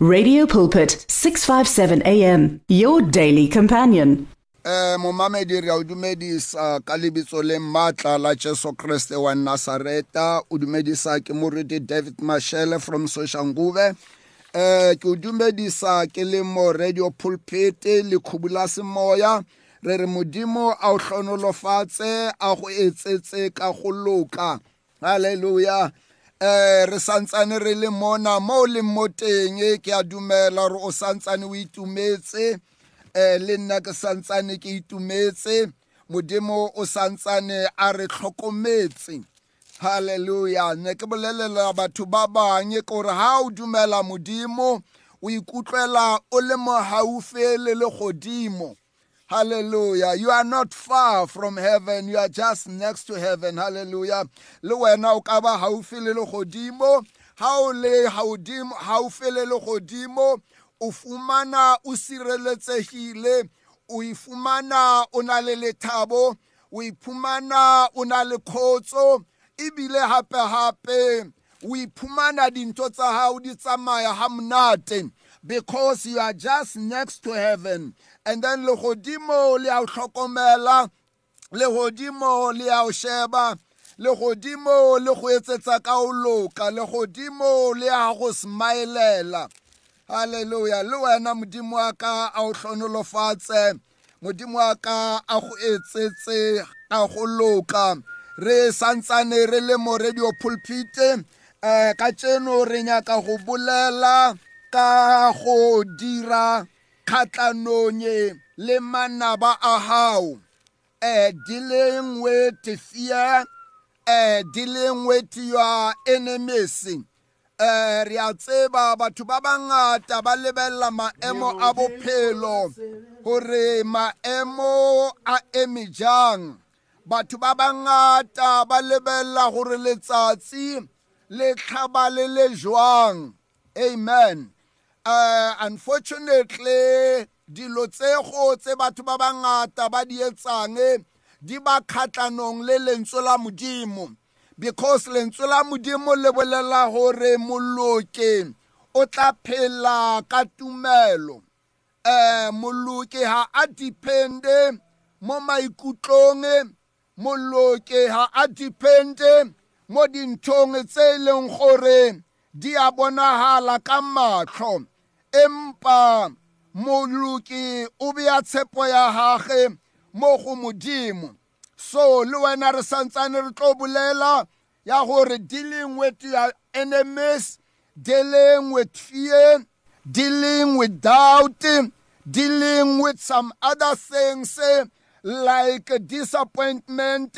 Radio Pulpit 657 AM your daily companion. eh momamedi re a dumedisa ka lebitso le maatla la Jesu Kriste wa Nazareta. O dumedisa ke moriti David Mashele from Soshanguve. Eh ke o dumedisa ke le mo radio pulpit le khubula semoya. Re re modimo a o hlonolofatse a go etsetse ka go loka. Haleluya eh re santsane re le mona mo le mo teng ke a dumela re o santsane o itumetse. Eh le nna ke santsane ke itumetse. Modimo o santsane a re tlhokometse haleluya ne ke bolelela batho ba bang ke gore ha o dumela modimo o ikutlwela o le mo haufi le le godimo Hallelujah. You are not far from heaven. You are just next to heaven. Hallelujah. Le wena o ka ba haufi le legodimo. Ha o le haudimo haufi le legodimo, o fumana o sireletsegile, o ifumana o na le lethabo, o iphumana o na le khotso, ebile hape hape o iphumana dintho tsa hao di tsamaya ha monate because you are just next to heaven and then legodimo le a o hlokomela legodimo le a o sheba legodimo le go etsetsa ka o loka legodimo le a go smilela halleluja le wena modimo wa ka a o hlonolofatse modimo wa ka a go etsetse ka go loka. Re santsane re le mo radio pulpit um ka tseno re nyaka go bolela ka go dira kgatlanong le manaba a hao. Uh, dealing with fear uh, dealing with your enemies. Uh, re a tseba batho ba bangata ba lebelela maemo a bophelo gore maemo a eme jang. Batho ba bangata ba lebelela gore letsatsi le tlhaba le le jwang. Amen. Uh, unfortunately dilo tsego tse batho ba bangata ba di etsang di ba kgatlanong le lentswe la modimo. Because lentswe la modimo le bolela gore moloke o tla phela ka tumelo. Um moloke ha a depende mo maikutlong moloke ha a depende mo dinthong tse e leng gore di a bonagala ka matlho empa moloki o beya tshepo ya gage mo go modimo. So le wena re santsane re tlo bolela ya gore dealing with your enemies dealing with fear dealing with doubt dealing with some other things like disappointment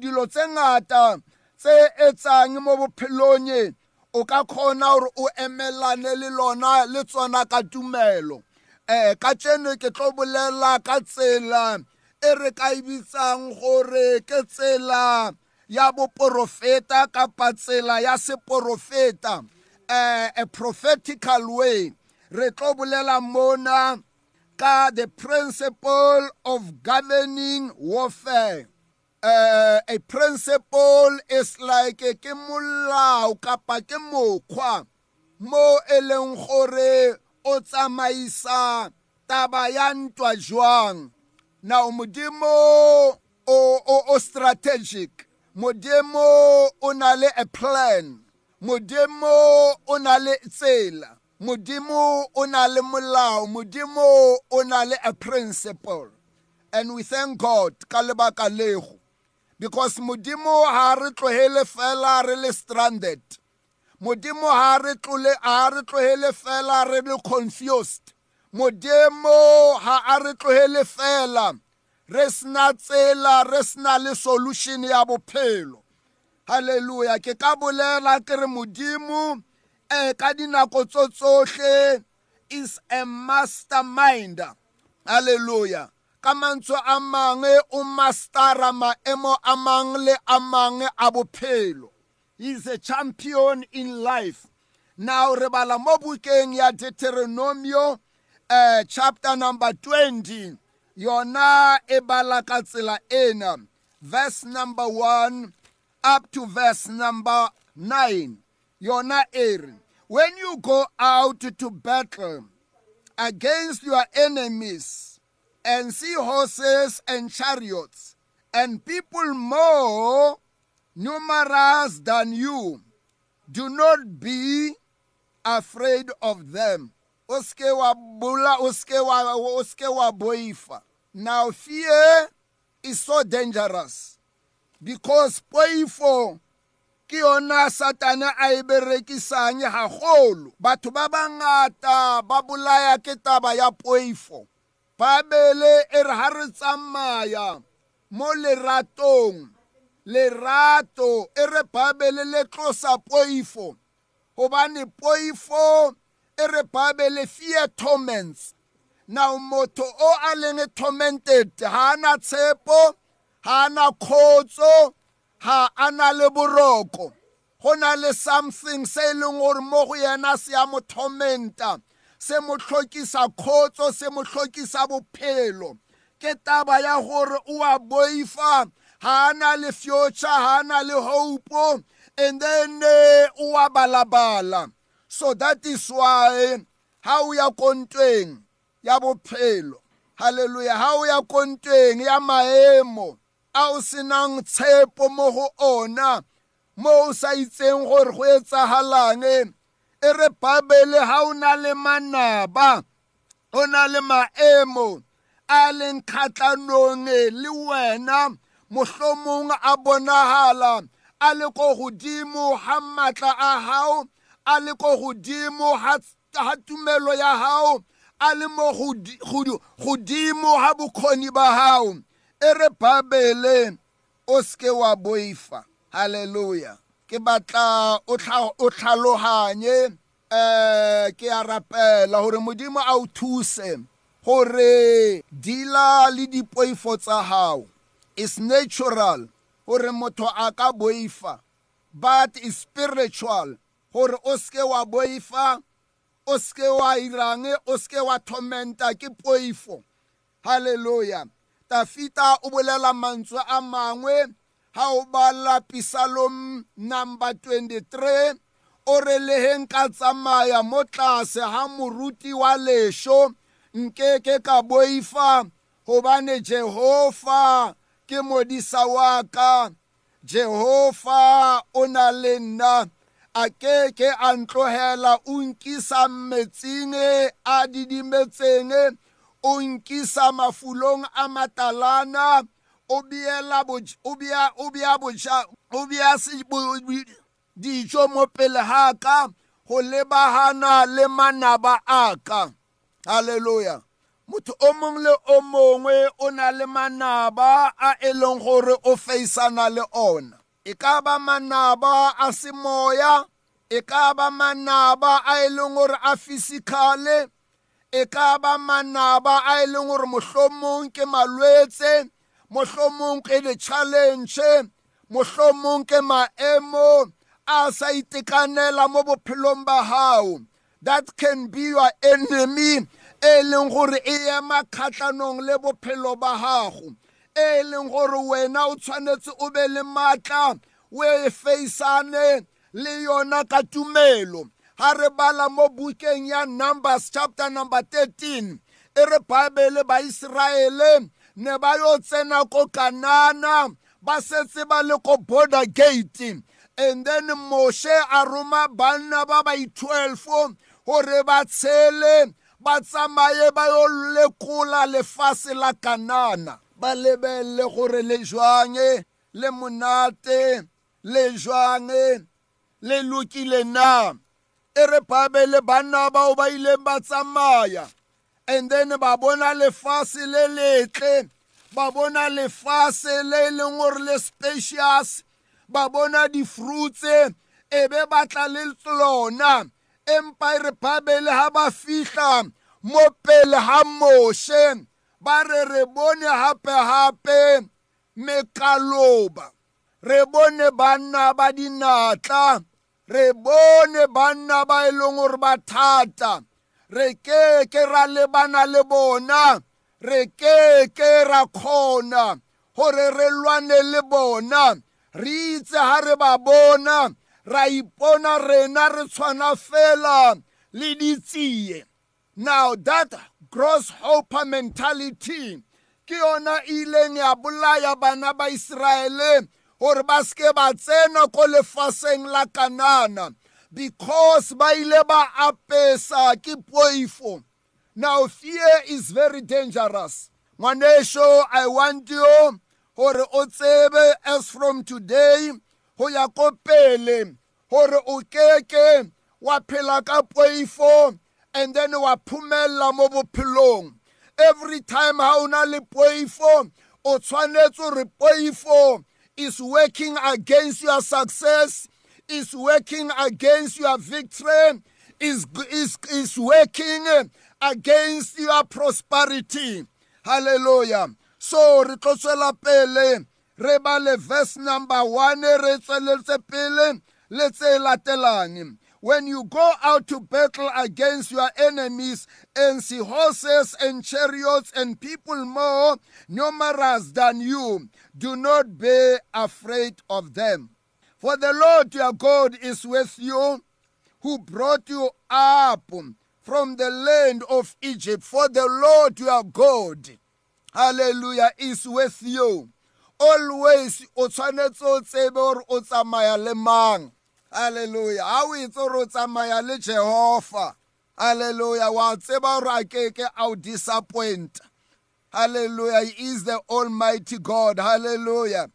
dilo tse ngata tse etsang mo bophelong o ka kgona gore o emelane le lona le tsona ka tumelo. Um ka tseno ke tlo bolela ka tsela e re ka e bitsang gore ke tsela ya boporofeta kapa tsela ya seporofeta um a prophetical way. Re tlo bolela mona ka the principle of governing warfare. Uh, a principle is like ke molao kapa ke mokgwa mo e leng gore o tsamaisa taba ya ntwa jwang. Now modimo o, o, o strategic. Modimo o na le a plan. Modimo o na le tsela. Modimo o na le molao. Modimo o na le a principle. And we thank god ka lebaka lego because modimo ha re tlohele fela re le stranded. Modimo ha re tlole ha re tlohele fela re le confused. Modimo ha a re tlohele fela. Re sna tsela re sna le solution ya bophelo. Haleluya ke ka bolela ke re modimo eh ka dinako tso tsohle is a mastermind haleluya ka mantswe a mangwe o mastara maemo a mang le a mangwe a bophelo. He is a champion in life. Now re bala mo bukeng ya deuteronomio uh, chapter number 20 yona e bala ka tsela ena. Verse number 1 up to verse number 9 yona e re when you go out to battle against your enemies and see horses and chariots and people more numerous than you, do not be afraid of them. O ske wa bula, o ske wa, o wa boifa. Now fear is so dangerous because poifo ke yona satane a e berekisang haholo batho ba bangata ba bolaya ke taba ya poifo babele e re ha re tsamaya mo leratong. Lerato e re babele le tlosa poifo. Gobane poifo e re babele fear torments. Now motho o a leng tormented ha ana tshepo ha ana khotso ha ana le boroko. Go na le something se e leng gore mo go yena se ya mo tormenta. Se mo tlhokisa khotso se mo tlhokisa bophelo. Ke taba ya gore o a boifa ha ana le future ha ana le hope and then o a balabala. So that is why ha o ya kontweng ya bophelo haleluya ha o ya kontweng ya maemo a o senang tshepo mo go ona mo o sa itseng gore go etsagalang e re babele ha o na le manaba o na le maemo a leng kgatlhanong le wena mohlomong a bonagala a le ko godimo ga maatla a gago a le ko godimo ga tumelo ya gago a le mo godimo ga bokgoni ba gago e re babele o seke wa boifa. Halleluja ke batla o tlhaloganye um ke a rapela gore modimo a o thuse gore dila le dipoifo tsa gago is natural gore motho a ka boifa but is spiritual gore o seke wa boifa o seke wa irang o seke wa tormenta ke poifo. Halleluja tafita o bolela mantswe a mangwe ha o bala pisalom number 23 o re leheng ka tsamaya mo tlase ha moruti wa lesho nkeke ka boifa gobane jehova ke modisa wa ka jehova o na le nna a keke a ntlogela o nkisa metsing a didimetseng o nkisa mafulong a matalana o beela o bea o bea boja o bea dijo mo pele ga ka go lebagana le manaba a ka halleluja motho o mongwe le o mongwe o na le manaba a e leng gore o feisana le ona. E ka ba manaba a semoya e ka ba manaba a e leng gore a physicale e ka ba manaba a e leng gore mohlomong ke malwetse mohlomong ke di-challenge mohlomong ke maemo a sa itekanela mo bophelong ba gago that can be your enemy e leng gore e ema kgatlhanong le bophelo ba gago. E leng gore wena o tshwanetse o be le maatla o e feisane le yona ka tumelo. Ha re bala mo bukeng ya numbers chapter number 13 e re bible ba Israele ne ba yo tsena ko kanana ba setse ba le ko border gate. And then Moshe a roma banna ba ba 12 hore ba tshele ba tsamaye ba yo lekola lefase la kanana. Ba lebelle gore le jwange le monate le jwange le lokile na. E re babele banna bao ba ileng ba tsamaya. And then ba bona lefase le letle ba bona lefase le leng gore le spacious ba bona di-fruits e be ba tla le lona empa e re babele ha ba fihla mo pele ha moshe ba re re bone hape-hape mekaloba. Re bone banna ba dinatla re bone banna ba e leng gore ba thata. Re ke ke ra lebana le bona. Re ke ke ra kgona gore re lwane le bona. Re itse ha re ba bona. Ra ipona rena re tshwana fela le ditsie now that gross hopper mentality ke yona e ileng ya bolaya bana ba Israele gore ba seke ba tsena ko lefaseng la kanana. Because ba ile ba apesa ke poifo now fear is very dangerous. Ngwanesho i want you gore o tsebe as from today go ya ko pele gore o keke wa phela ka poifo and then wa phumella mo bophelong. Every time ha o na le poifo o tshwanetse gore poifo is working against your success is working against your victory is, is, is working against your prosperity. Hallelujah. So re pele re verse number 1 re tsweletse pele le tse when you go out to battle against your enemies and see horses and chariots and people more numerous than you, do not be afraid of them. For the Lord your God is with you, who brought you up from the land of Egypt. For the Lord your God, hallelujah, is with you. Always, o tshwanetse o tsebe gore o tsamaya le mang? Halleluja ga o itse gore o tsamaya le jehova halleluja wa tseba gore a keke a o disappointa halleluja he is the almighty god halleluja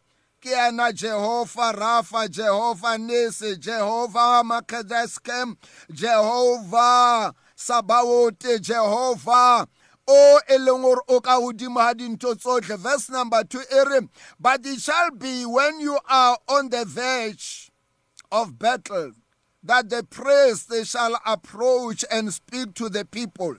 ke yana jehova rafa jehova nese jehova makadeskem jehova sabaote jehova o e leng gore o ka godimo ga verse number two e but it shall be when you are on the verge of battle that the priest shall approach and speak to the people.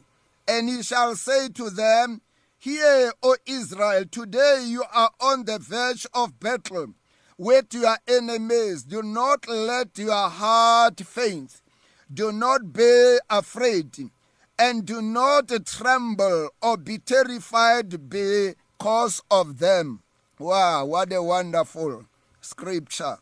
And he shall say to them hear o israel today you are on the verge of battle with your enemies. Do not let your heart faint. Do not be afraid and do not tremble or be terrified because of them. Wow what a wonderful scripture.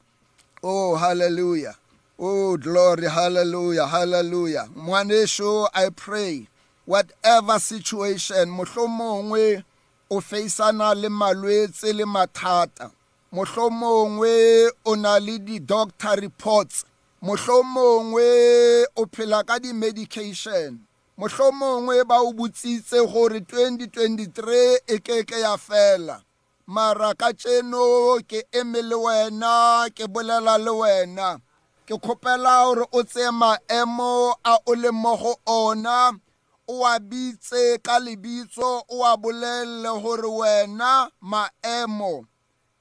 Oh, hallelujah. Oh, glory, hallelujah, hallelujah. Mwanesho, I pray, whatever situation, mohlomongwe o faceana le malwetse le mathata. Mohlomongwe o na le di doctor reports. Mohlomongwe o phela ka di medication. Mohlomongwe ba o botsitse gore 2023 e keke ya fela. mara ka tseno ke eme le wena ke bolela le wena ke kgopela gore o tseye maemo a o le mo go ona o a bitse ka lebitso o a bolelele gore wena maemo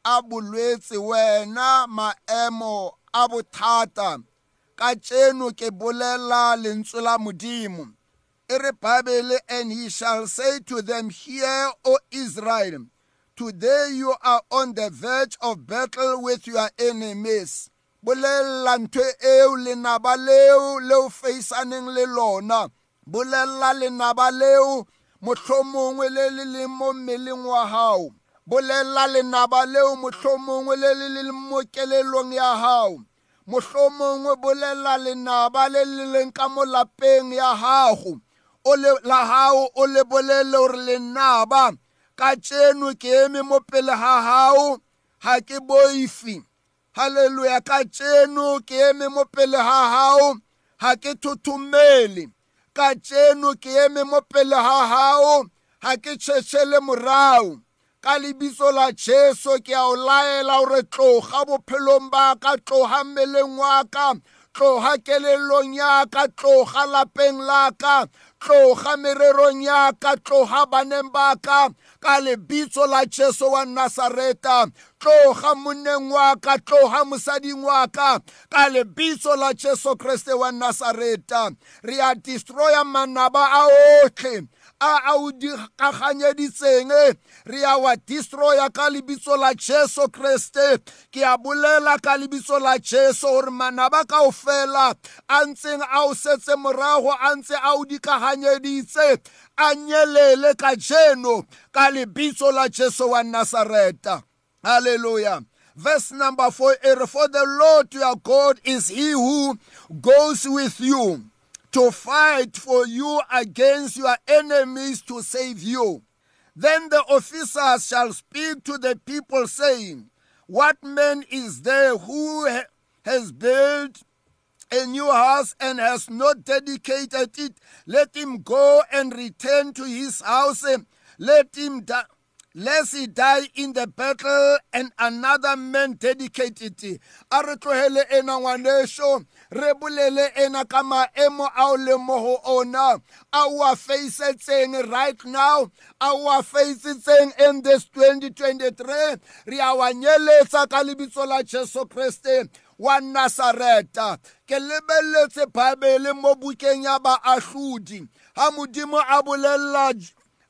a bolwetse wena maemo a bothata. Ka tseno ke bolela lentswe la modimo. E re bible and he shall say to them hear o israel Today you are on the verge of battle with your enemies. bolella ntho eo lenaba leo leo feisaneng le lona. Bolella lenaba leo mohlomongwe le le leng mo mmeleng wa hao. Bolella lenaba leo mohlomongwe le le leng mo kelelong ya hao. Mohlomongwe bolella lenaba le le leng ka mo lapeng ya gago la hao o le bolele gore lenaba ka tseno ke eme mo pele ga gago ga ke boifi. Halleluja ka tseno ke eme mo pele ga gago ga ke thothomele. Ka tseno ke eme mo pele ga gago ga ke tšhetšhele morago ka lebitso la jesu ke a o laela gore tloga bophelong ba ka tloga mmeleng wa ka tloga kelelong ya ka tloga lapeng la ka. Tloga mererong ya ka tloga baneng ba ka. Ka lebitso la jesu wa nasareta tloga monneng wa ka tloga mosading wa ka. Ka lebitso la jesu kriste wa nasareta re a destroya manaba a otlhe a a o di kaganyeditseng re a wa destroya ka lebitso la jesu kriste ke a bolela ka lebitso la jesu gore manaba kao fela a ntseng a o setse morago a ntse a o di kaganyeditse a nyelele ka jeno ka lebitso la jesu wa nasareta halleluja verse number 4 for the lord your god is he who goes with you. To fight for you against your enemies to save you then the officers shall speak to the people saying what man is there who ha- has built a new house and has not dedicated it, let him go and return to his house. Let him die. lest he die in the battle and another man dedicate it re bolele ena ka maemo a o leng mo go ona. A o a faisetseng right now a o a faisetseng in this 2023 re a wa nyeletsa ka lebitso la jesu kriste wa nasareta ke lebeletse bible mo bukeng ya baahlodi. Ha modimo a bolella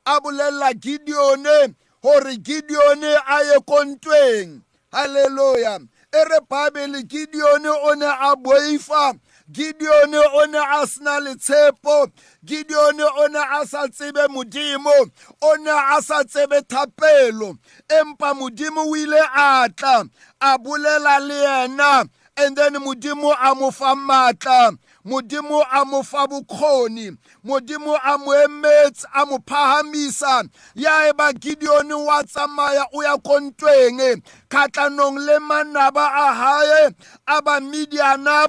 a bolella gideone gore gideone a ye kontweng halleluya e re bible gideone o ne a boifa gideone o ne a sena letshepo gideone o ne a sa tsebe modimo o ne a sa tsebe thapelo empa modimo o ile a tla a bolela le yena and then modimo a mo fa maatla modimo a mo fa bokgoni modimo a mo emetse a mo phahamisa. Ya e ba gideon wa tsamaya o ya kontweng kgatlanong le manaba a hae a bamidiana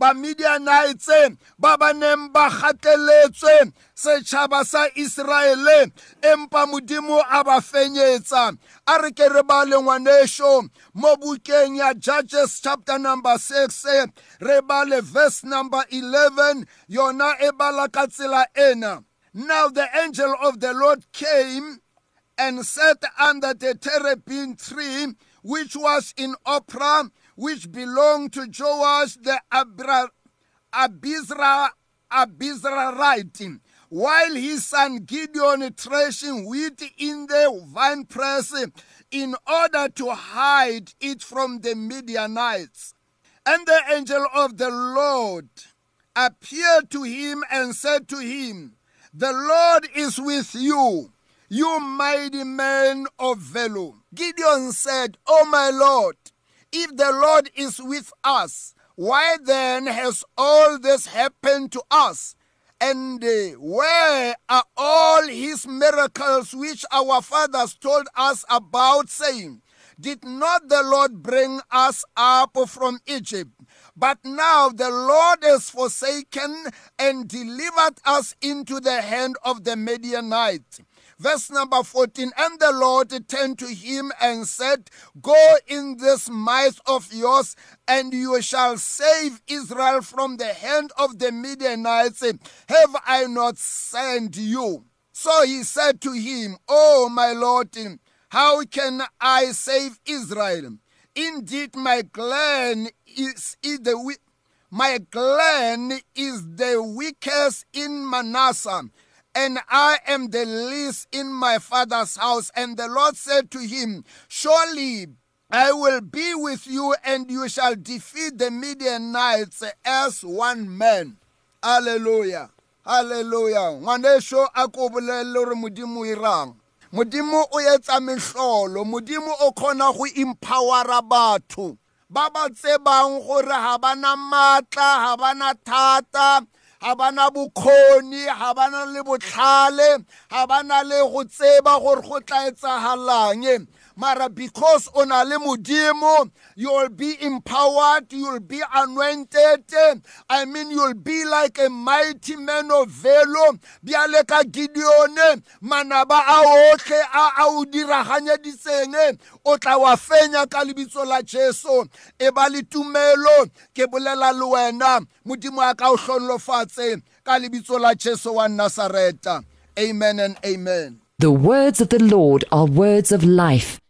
bamidianites ba ba neng ba gateletswe setšhaba sa iseraele empa modimo a ba fenyetsa. A re ke re ba le ngwaneso mo bukeng ya judges chapter number 6 re ba le verse number 11 yona e bala ka tsela ena. Now the angel of the lord came and sat under the terebinth tree which was in opera which belonged to joash the Abra, abizra abizrarite while his son Gideon threshing wheat in the winepress in order to hide it from the Midianites. And the angel of the Lord appeared to him and said to him, The Lord is with you, you mighty man of valor. Gideon said, Oh my Lord, if the Lord is with us, why then has all this happened to us? And uh, where are all his miracles which our fathers told us about, saying, Did not the Lord bring us up from Egypt? But now the Lord has forsaken and delivered us into the hand of the Midianites. Verse number 14 And the Lord turned to him and said, Go in this might of yours, and you shall save Israel from the hand of the Midianites. Have I not sent you? So he said to him, Oh, my Lord, how can I save Israel? Indeed, my clan is, the my clan is the weakest in Manasseh and I am the least in my father's house. And the Lord said to him, Surely I will be with you, and you shall defeat the Midianites as one man. Hallelujah. Hallelujah. Ngwanesho a ko bolelle gore irang. modimo o etsa mehlolo modimo o kgona go empowera batho ba ba tsebang gore ga bana maatla ga bana thata ga bana bokgoni ga bana le botlhale ga bana le go tseba gore go tla etsagalang mara because o na le you'll be empowered you'll be anointed. I mean you'll be like a mighty man of valor. Bjale ka gideone manaba a otlhe a a o diraganyeditseng o tla wa fenya ka lebitso la tumelo ke bolela le wena modimo a ka o hlonlofatse ka amen and amen. The words of the Lord are words of life.